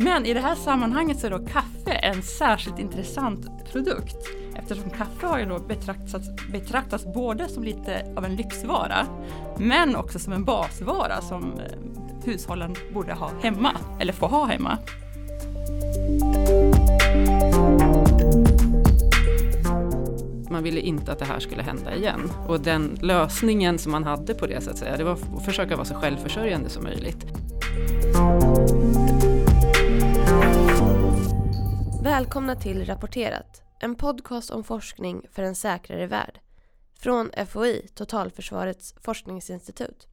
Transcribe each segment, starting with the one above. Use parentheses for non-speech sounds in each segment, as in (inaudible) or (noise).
Men i det här sammanhanget så är då kaffe en särskilt intressant produkt eftersom kaffe har ju då betraktats, betraktats både som lite av en lyxvara men också som en basvara som eh, hushållen borde ha hemma eller få ha hemma. Man ville inte att det här skulle hända igen. Och den lösningen som man hade på det, så att säga, det var att försöka vara så självförsörjande som möjligt. Välkomna till Rapporterat, en podcast om forskning för en säkrare värld. Från FOI, Totalförsvarets forskningsinstitut.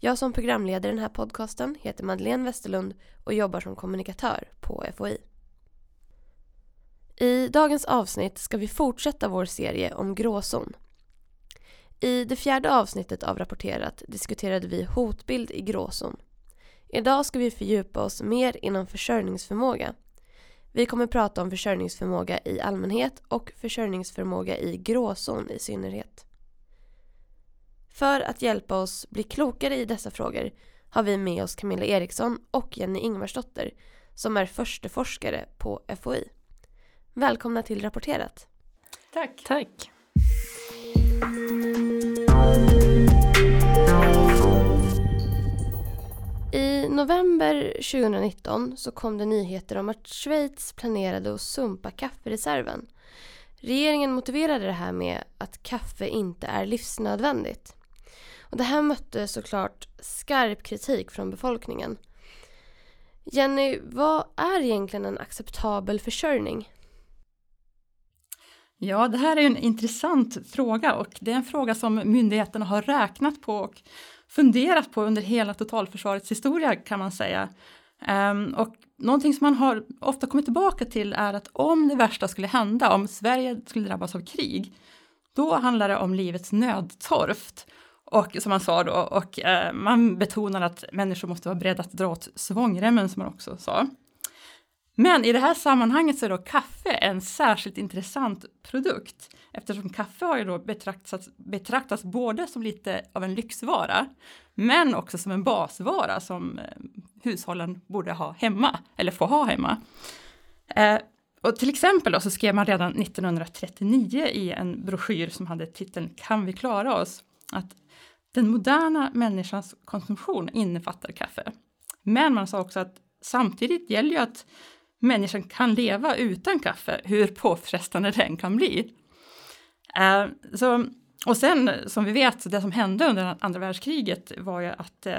Jag som programleder den här podcasten heter Madeleine Westerlund och jobbar som kommunikatör på FOI. I dagens avsnitt ska vi fortsätta vår serie om gråzon. I det fjärde avsnittet av Rapporterat diskuterade vi hotbild i gråzon. Idag ska vi fördjupa oss mer inom försörjningsförmåga. Vi kommer prata om försörjningsförmåga i allmänhet och försörjningsförmåga i gråzon i synnerhet. För att hjälpa oss bli klokare i dessa frågor har vi med oss Camilla Eriksson och Jenny Ingvarsdotter som är försteforskare på FOI. Välkomna till Rapporterat. Tack! Tack! I november 2019 så kom det nyheter om att Schweiz planerade att sumpa kaffereserven. Regeringen motiverade det här med att kaffe inte är livsnödvändigt. Och det här mötte såklart skarp kritik från befolkningen. Jenny, vad är egentligen en acceptabel försörjning? Ja, det här är en intressant fråga och det är en fråga som myndigheterna har räknat på och funderat på under hela totalförsvarets historia kan man säga. Um, och någonting som man har ofta kommit tillbaka till är att om det värsta skulle hända, om Sverige skulle drabbas av krig, då handlar det om livets nödtorft. Och som man sa då, och eh, man betonar att människor måste vara beredda att dra åt svångremmen som man också sa. Men i det här sammanhanget så är då kaffe en särskilt intressant produkt eftersom kaffe har ju då betraktats, betraktats både som lite av en lyxvara men också som en basvara som eh, hushållen borde ha hemma eller få ha hemma. Eh, och till exempel då så skrev man redan 1939 i en broschyr som hade titeln Kan vi klara oss? att den moderna människans konsumtion innefattar kaffe. Men man sa också att samtidigt gäller ju att människan kan leva utan kaffe, hur påfrestande den kan bli. Eh, så, och sen som vi vet, det som hände under andra världskriget var ju att eh,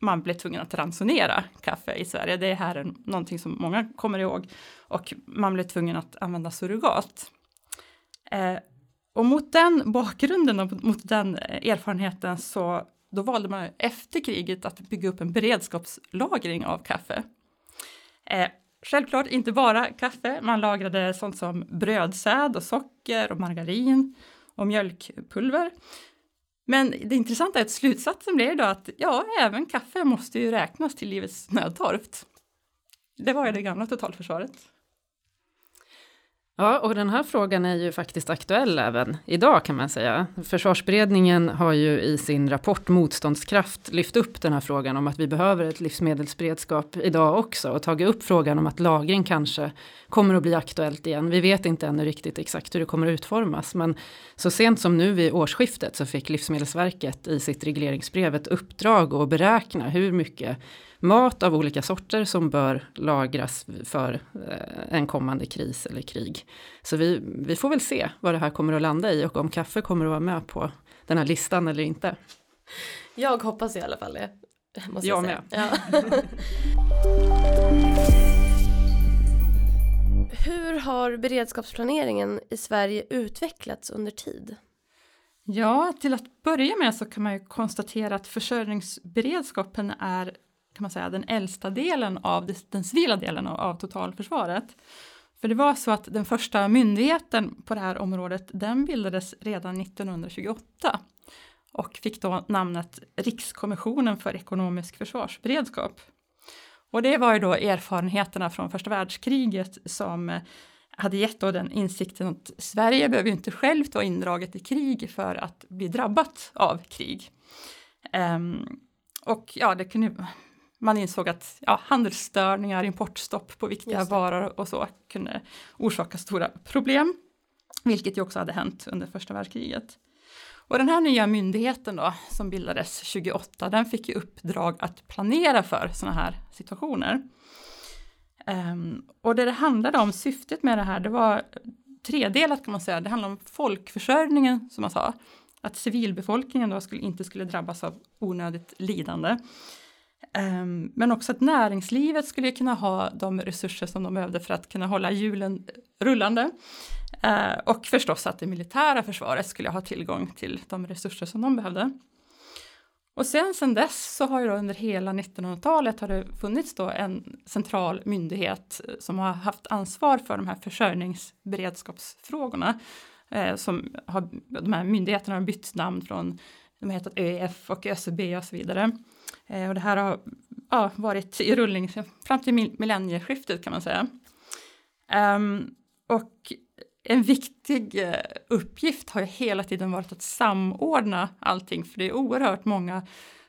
man blev tvungen att ransonera kaffe i Sverige. Det här är någonting som många kommer ihåg. Och man blev tvungen att använda surrogat. Eh, och mot den bakgrunden och mot den eh, erfarenheten så då valde man efter kriget att bygga upp en beredskapslagring av kaffe. Eh, självklart inte bara kaffe, man lagrade sånt som brödsäd och socker och margarin och mjölkpulver. Men det intressanta är att slutsatsen blev då att ja, även kaffe måste ju räknas till livets nödtorft. Det var ju det gamla totalförsvaret. Ja, och den här frågan är ju faktiskt aktuell även idag kan man säga. Försvarsberedningen har ju i sin rapport Motståndskraft lyft upp den här frågan om att vi behöver ett livsmedelsberedskap idag också och tagit upp frågan om att lagring kanske kommer att bli aktuellt igen. Vi vet inte ännu riktigt exakt hur det kommer att utformas, men så sent som nu vid årsskiftet så fick Livsmedelsverket i sitt regleringsbrev ett uppdrag att beräkna hur mycket mat av olika sorter som bör lagras för eh, en kommande kris eller krig. Så vi, vi får väl se vad det här kommer att landa i och om kaffe kommer att vara med på den här listan eller inte. Jag hoppas i alla fall det. Måste jag, jag med. Ja. (laughs) Hur har beredskapsplaneringen i Sverige utvecklats under tid? Ja, till att börja med så kan man ju konstatera att försörjningsberedskapen är kan man säga, den äldsta delen av den civila delen av, av totalförsvaret. För det var så att den första myndigheten på det här området, den bildades redan 1928 och fick då namnet Rikskommissionen för ekonomisk försvarsberedskap. Och det var ju då erfarenheterna från första världskriget som eh, hade gett då den insikten att Sverige behöver inte självt vara indraget i krig för att bli drabbat av krig. Um, och ja, det kunde, man insåg att ja, handelsstörningar, importstopp på viktiga varor och så kunde orsaka stora problem, vilket ju också hade hänt under första världskriget. Och den här nya myndigheten då, som bildades 28, den fick ju uppdrag att planera för sådana här situationer. Um, och det det handlade om, syftet med det här, det var tredelat kan man säga. Det handlar om folkförsörjningen, som man sa. Att civilbefolkningen då skulle, inte skulle drabbas av onödigt lidande. Ehm, men också att näringslivet skulle kunna ha de resurser som de behövde för att kunna hålla hjulen rullande. Eh, och förstås att det militära försvaret skulle ha tillgång till de resurser som de behövde. Och sen sen dess så har ju då under hela 1900-talet har det funnits då en central myndighet eh, som har haft ansvar för de här försörjningsberedskapsfrågorna. Eh, som har, de här myndigheterna har bytt namn från, de har hetat ÖEF och ÖCB och så vidare. Eh, och det här har ja, varit i rullning fram till millennieskiftet kan man säga. Um, och en viktig eh, uppgift har ju hela tiden varit att samordna allting, för det är oerhört många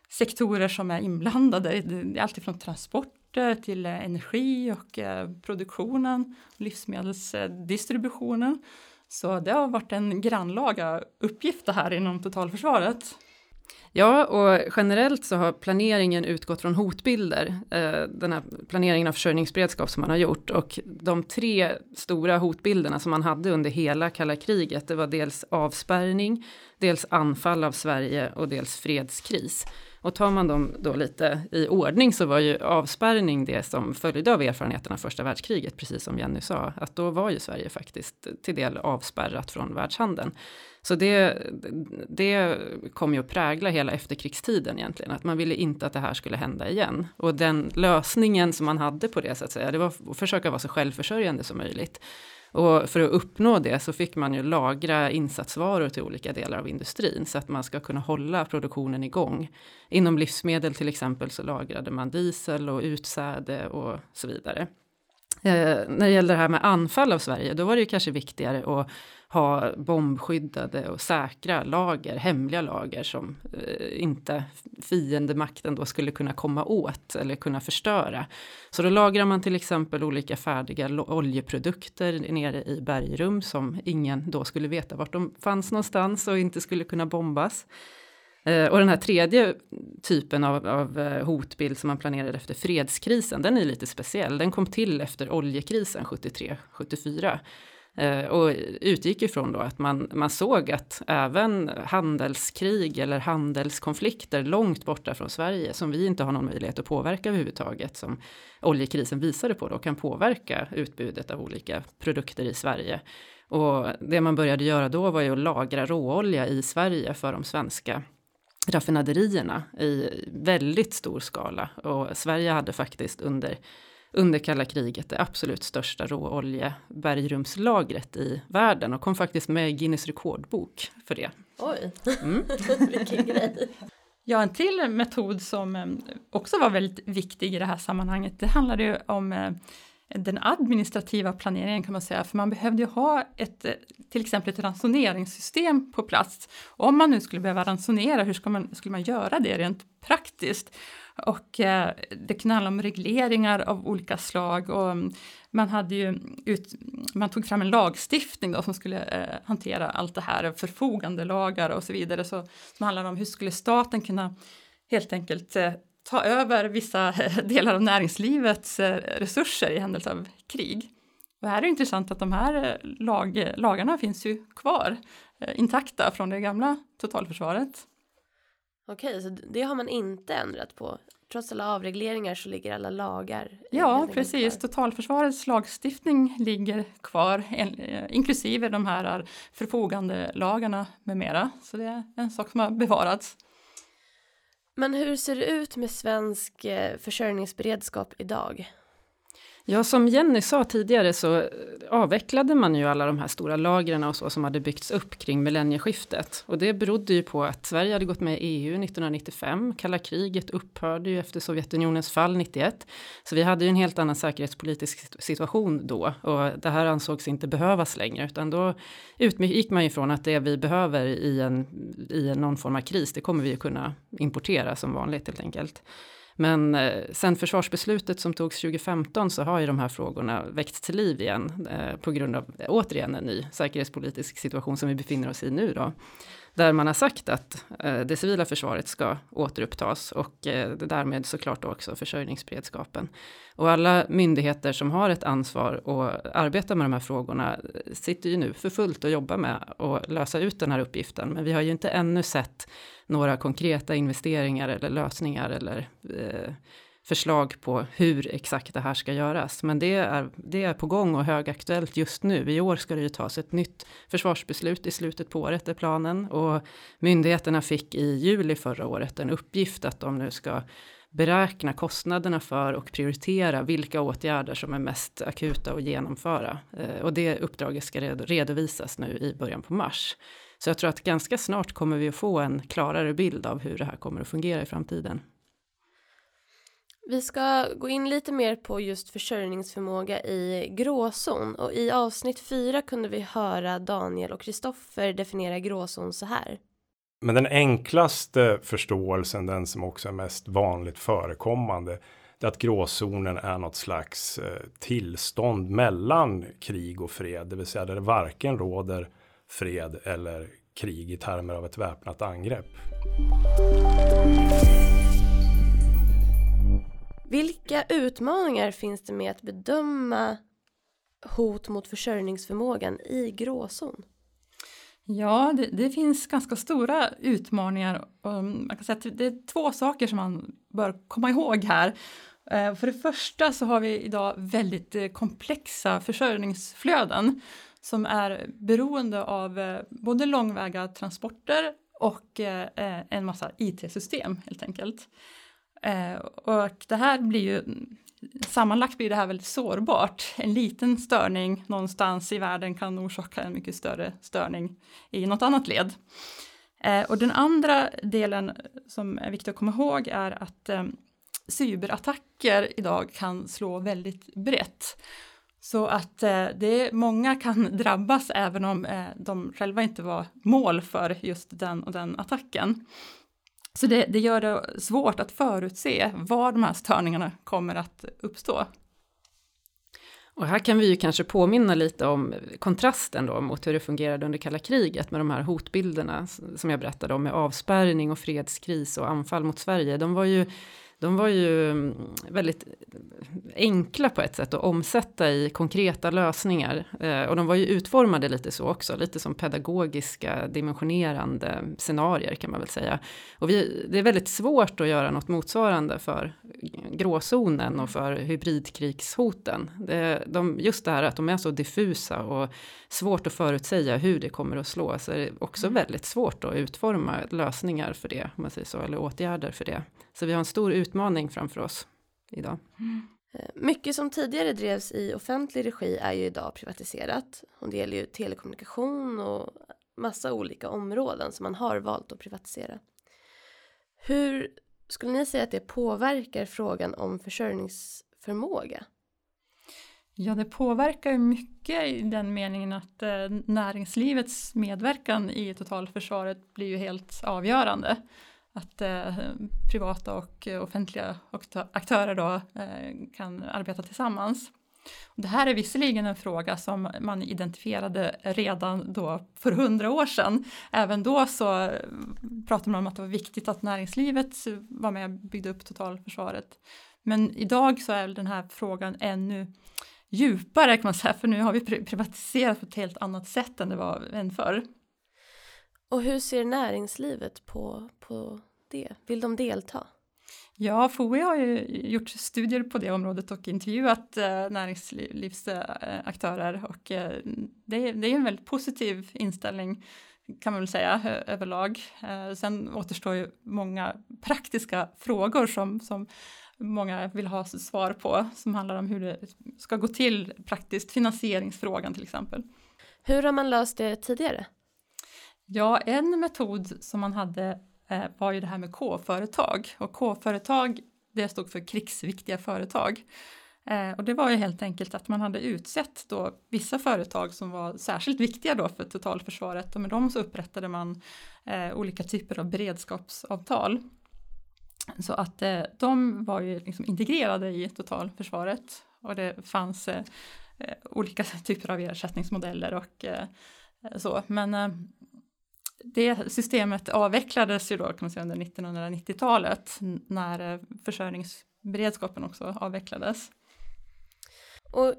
sektorer som är inblandade. Det är alltifrån transporter till eh, energi och eh, produktionen, livsmedelsdistributionen. Så det har varit en grannlaga uppgift det här inom totalförsvaret. Ja, och generellt så har planeringen utgått från hotbilder, eh, den här planeringen av försörjningsberedskap som man har gjort. Och de tre stora hotbilderna som man hade under hela kalla kriget, det var dels avspärrning, dels anfall av Sverige och dels fredskris. Och tar man dem då lite i ordning så var ju avspärrning det som följde av erfarenheterna av första världskriget, precis som Jenny sa, att då var ju Sverige faktiskt till del avspärrat från världshandeln. Så det, det kom ju att prägla hela efterkrigstiden egentligen, att man ville inte att det här skulle hända igen. Och den lösningen som man hade på det så att säga, det var att försöka vara så självförsörjande som möjligt. Och för att uppnå det så fick man ju lagra insatsvaror till olika delar av industrin så att man ska kunna hålla produktionen igång. Inom livsmedel till exempel så lagrade man diesel och utsäde och så vidare. Eh, när det gäller det här med anfall av Sverige, då var det ju kanske viktigare att ha bombskyddade och säkra lager, hemliga lager som eh, inte fiendemakten då skulle kunna komma åt eller kunna förstöra. Så då lagrar man till exempel olika färdiga oljeprodukter nere i bergrum som ingen då skulle veta vart de fanns någonstans och inte skulle kunna bombas. Eh, och den här tredje typen av, av, eh, hotbild som man planerade efter fredskrisen, den är lite speciell. Den kom till efter oljekrisen 73-74. Eh, och utgick ifrån då att man, man såg att även handelskrig eller handelskonflikter långt borta från Sverige som vi inte har någon möjlighet att påverka överhuvudtaget som oljekrisen visade på då kan påverka utbudet av olika produkter i Sverige. Och det man började göra då var ju att lagra råolja i Sverige för de svenska raffinaderierna i väldigt stor skala och Sverige hade faktiskt under under kalla kriget det absolut största råoljebergrumslagret i världen och kom faktiskt med i Guinness rekordbok för det. Oj, mm. (laughs) vilken grej. Ja, en till metod som eh, också var väldigt viktig i det här sammanhanget, det handlade ju om eh, den administrativa planeringen kan man säga, för man behövde ju ha ett, eh, till exempel ett ransoneringssystem på plats. Om man nu skulle behöva ransonera, hur ska man, skulle man göra det rent praktiskt? Och eh, det kan handla om regleringar av olika slag och mm, man hade ju ut, man tog fram en lagstiftning då som skulle eh, hantera allt det här, förfogande lagar och så vidare, så, som handlar om hur skulle staten kunna helt enkelt eh, ta över vissa eh, (laughs) delar av näringslivets eh, resurser i händelse av krig. Och här är det intressant att de här eh, lag, lagarna finns ju kvar intakta från det gamla totalförsvaret. Okej, så det har man inte ändrat på? Trots alla avregleringar så ligger alla lagar? Ja, precis. Kvar. Totalförsvarets lagstiftning ligger kvar, inklusive de här förfogandelagarna med mera. Så det är en sak som har bevarats. Men hur ser det ut med svensk eh, försörjningsberedskap idag? Ja, som Jenny sa tidigare så avvecklade man ju alla de här stora lagren och så som hade byggts upp kring millennieskiftet. Och det berodde ju på att Sverige hade gått med i EU 1995. Kalla kriget upphörde ju efter Sovjetunionens fall 91. Så vi hade ju en helt annan säkerhetspolitisk situation då. Och det här ansågs inte behövas längre. Utan då utgick man ju från att det vi behöver i, en, i någon form av kris, det kommer vi ju kunna importera som vanligt helt enkelt. Men eh, sen försvarsbeslutet som togs 2015 så har ju de här frågorna väckts till liv igen eh, på grund av återigen en ny säkerhetspolitisk situation som vi befinner oss i nu då. Där man har sagt att eh, det civila försvaret ska återupptas och eh, därmed såklart också försörjningsberedskapen. Och alla myndigheter som har ett ansvar och arbetar med de här frågorna eh, sitter ju nu för fullt och jobbar med att lösa ut den här uppgiften. Men vi har ju inte ännu sett några konkreta investeringar eller lösningar eller eh, förslag på hur exakt det här ska göras. Men det är, det är på gång och högaktuellt just nu. I år ska det ju tas ett nytt försvarsbeslut i slutet på året är planen och myndigheterna fick i juli förra året en uppgift att de nu ska beräkna kostnaderna för och prioritera vilka åtgärder som är mest akuta att genomföra. Eh, och det uppdraget ska redovisas nu i början på mars. Så jag tror att ganska snart kommer vi att få en klarare bild av hur det här kommer att fungera i framtiden. Vi ska gå in lite mer på just försörjningsförmåga i gråzon och i avsnitt fyra kunde vi höra Daniel och Kristoffer definiera gråzon så här. Men den enklaste förståelsen, den som också är mest vanligt förekommande, det är att gråzonen är något slags eh, tillstånd mellan krig och fred, det vill säga där det varken råder fred eller krig i termer av ett väpnat angrepp. Vilka utmaningar finns det med att bedöma hot mot försörjningsförmågan i gråzon? Ja, det, det, finns ganska stora utmaningar. Um, man kan säga att det är två saker som man bör komma ihåg här. Eh, för det första så har vi idag väldigt eh, komplexa försörjningsflöden som är beroende av eh, både långväga transporter och en massa IT-system helt enkelt. Eh, och det här blir ju sammanlagt blir det här väldigt sårbart. En liten störning någonstans i världen kan orsaka en mycket större störning i något annat led. Eh, och den andra delen som är viktig att komma ihåg är att eh, cyberattacker idag kan slå väldigt brett. Så att eh, det många kan (laughs) drabbas även om eh, de själva inte var mål för just den och den attacken. Så det, det gör det svårt att förutse var de här störningarna kommer att uppstå. Och här kan vi ju kanske påminna lite om kontrasten då mot hur det fungerade under kalla kriget med de här hotbilderna som jag berättade om med avspärrning och fredskris och anfall mot Sverige. De var ju de var ju mm, väldigt enkla på ett sätt att omsätta i konkreta lösningar. Eh, och de var ju utformade lite så också, lite som pedagogiska dimensionerande scenarier kan man väl säga. Och vi, det är väldigt svårt att göra något motsvarande för gråzonen och för hybridkrigshoten. Det, de, just det här att de är så diffusa och svårt att förutsäga hur det kommer att slå, så är det också väldigt svårt att utforma lösningar för det, om man säger så, eller åtgärder för det. Så vi har en stor utmaning framför oss idag. Mm. Mycket som tidigare drevs i offentlig regi är ju idag privatiserat. Och det gäller ju telekommunikation och massa olika områden som man har valt att privatisera. Hur skulle ni säga att det påverkar frågan om försörjningsförmåga? Ja, det påverkar mycket i den meningen att eh, näringslivets medverkan i totalförsvaret blir ju helt avgörande att eh, privata och eh, offentliga aktörer då eh, kan arbeta tillsammans. Det här är visserligen en fråga som man identifierade redan då för hundra år sedan. Även då så eh, pratade man om att det var viktigt att näringslivet var med och byggde upp totalförsvaret. Men idag så är den här frågan ännu djupare kan man säga, för nu har vi privatiserat på ett helt annat sätt än det var än förr. Och hur ser näringslivet på, på det? Vill de delta? Ja, FOI har ju gjort studier på det området och intervjuat eh, näringslivsaktörer och eh, det, det, är en väldigt positiv inställning kan man väl säga överlag. Eh, sen återstår ju många praktiska frågor som, som många vill ha svar på som handlar om hur det ska gå till praktiskt, finansieringsfrågan till exempel. Hur har man löst det tidigare? Ja, en metod som man hade eh, var ju det här med K-företag och K-företag det stod för krigsviktiga företag. Eh, och det var ju helt enkelt att man hade utsett då vissa företag som var särskilt viktiga då för totalförsvaret och med dem så upprättade man eh, olika typer av beredskapsavtal. Så att de var ju liksom integrerade i totalförsvaret och det fanns olika (laughs) typer av ersättningsmodeller och så. Men det systemet avvecklades ju då kan man säga under 1990-talet när försörjningsberedskapen också avvecklades. Och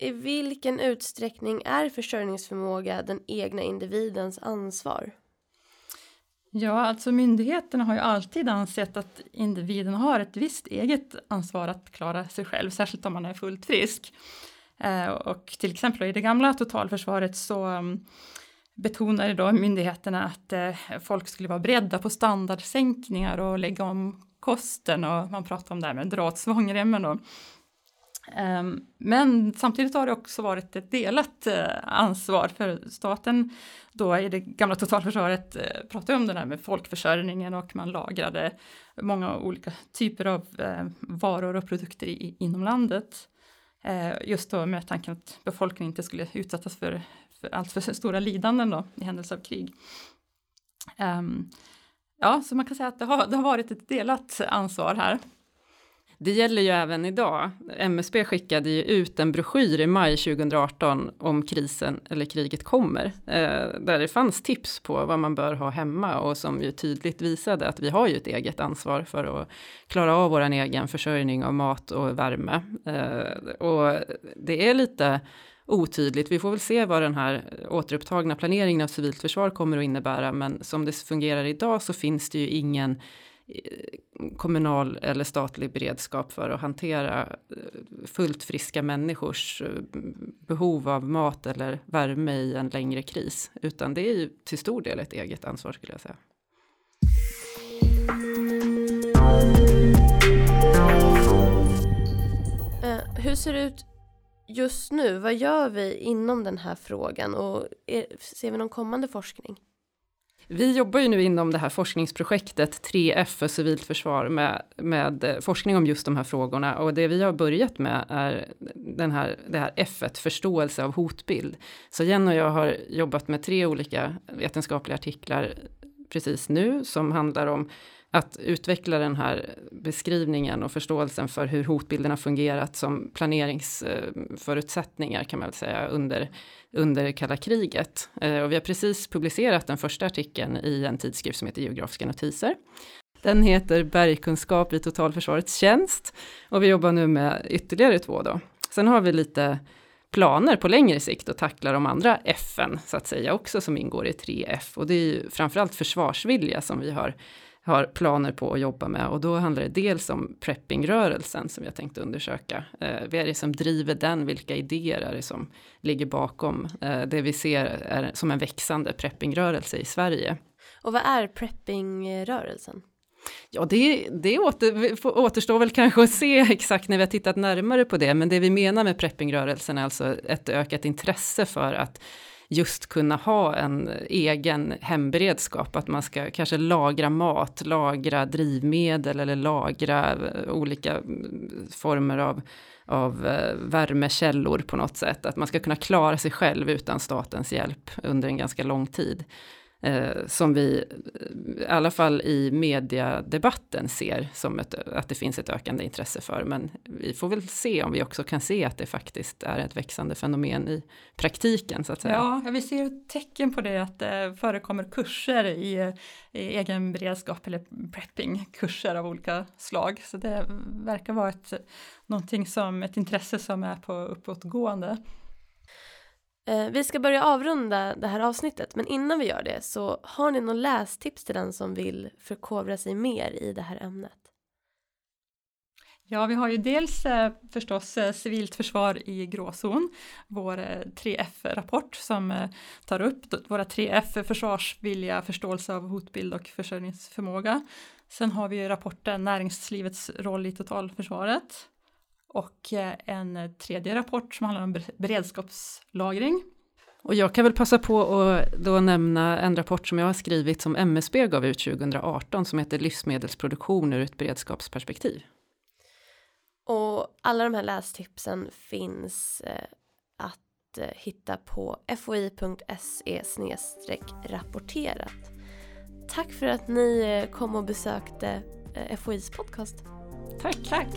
i vilken utsträckning är försörjningsförmåga den egna individens ansvar? Ja, alltså myndigheterna har ju alltid ansett att individen har ett visst eget ansvar att klara sig själv, särskilt om man är fullt frisk. Eh, och till exempel i det gamla totalförsvaret så um, betonade då myndigheterna att eh, folk skulle vara beredda på standardsänkningar och lägga om kosten och man pratar om det här med dra åt svångremmen då. Ehm, men samtidigt har det också varit ett delat eh, ansvar för staten. Då i det gamla totalförsvaret eh, pratade om det där med folkförsörjningen och man lagrade många olika typer av eh, varor och produkter inom landet. Eh, just då med tanken att befolkningen inte skulle utsättas för, för allt för stora lidanden då i händelse av krig. Um, ja, så man kan säga att det har, det har varit ett delat ansvar här. Det gäller ju även idag. MSB skickade ju ut en broschyr i maj 2018 om krisen eller kriget kommer. Eh, där det fanns tips på vad man bör ha hemma och som ju tydligt visade att vi har ju ett eget ansvar för att klara av våran egen försörjning av mat och värme. Eh, och det är lite otydligt. Vi får väl se vad den här eh, återupptagna planeringen av civilt försvar kommer att innebära, men som det fungerar idag så finns det ju ingen eh, kommunal eller statlig beredskap för att hantera eh, fullt friska människors behov av mat eller värme i en längre kris, utan det är ju till stor del ett eget ansvar skulle jag säga. Hur ser det ut just nu? Vad gör vi inom den här frågan och är, ser vi någon kommande forskning? Vi jobbar ju nu inom det här forskningsprojektet 3F för civilt försvar med, med eh, forskning om just de här frågorna och det vi har börjat med är den här, det här F, förståelse av hotbild. Så Jenny och jag har jobbat med tre olika vetenskapliga artiklar precis nu som handlar om att utveckla den här beskrivningen och förståelsen för hur hotbilden har fungerat som planeringsförutsättningar kan man väl säga under, under kalla kriget. Eh, och vi har precis publicerat den första artikeln i en tidskrift som heter Geografiska notiser. Den heter Bergkunskap i totalförsvarets tjänst och vi jobbar nu med ytterligare två då. Sen har vi lite planer på längre sikt att tackla de andra F'n så att säga också som ingår i 3F och det är ju framförallt försvarsvilja som vi har har planer på att jobba med och då handlar det dels om preppingrörelsen som jag tänkte undersöka. Eh, vad är det som driver den? Vilka idéer är det som ligger bakom eh, det vi ser är som en växande preppingrörelse i Sverige? Och vad är preppingrörelsen? Ja, det, det åter, återstår väl kanske att se exakt när vi har tittat närmare på det, men det vi menar med preppingrörelsen är alltså ett ökat intresse för att just kunna ha en egen hemberedskap, att man ska kanske lagra mat, lagra drivmedel eller lagra eh, olika mm, former av av eh, värmekällor på något sätt, att man ska kunna klara sig själv utan statens hjälp under en ganska lång tid eh, som vi, eh, i alla fall i mediedebatten, ser som ett, att det finns ett ökande intresse för. Men vi får väl se om vi också kan se att det faktiskt är ett växande fenomen i praktiken, så att säga. Ja, vi ser tecken på det, att det förekommer kurser i, i egen beredskap eller prepping, kurser av olika slag. Så det verkar vara ett, någonting som, ett intresse som är på uppåtgående. Eh, vi ska börja avrunda det här avsnittet men innan vi gör det så har ni någon lästips till den som vill förkovra sig mer i det här ämnet? Ja, vi har ju dels eh, förstås eh, civilt försvar i gråzon, vår 3F-rapport som tar upp våra 3F, försvarsvilja, förståelse av hotbild och försörjningsförmåga. Sen har vi rapporten Näringslivets roll i totalförsvaret och eh, en tredje rapport som handlar om beredskapslagring. Och jag kan väl passa på att då nämna en rapport som jag har skrivit som MSB gav ut 2018 som heter Livsmedelsproduktion ur ett beredskapsperspektiv. Och alla de här lästipsen finns eh, att eh, hitta på foi.se rapporterat. Tack för att ni kom och besökte FOIs podcast. Tack, tack.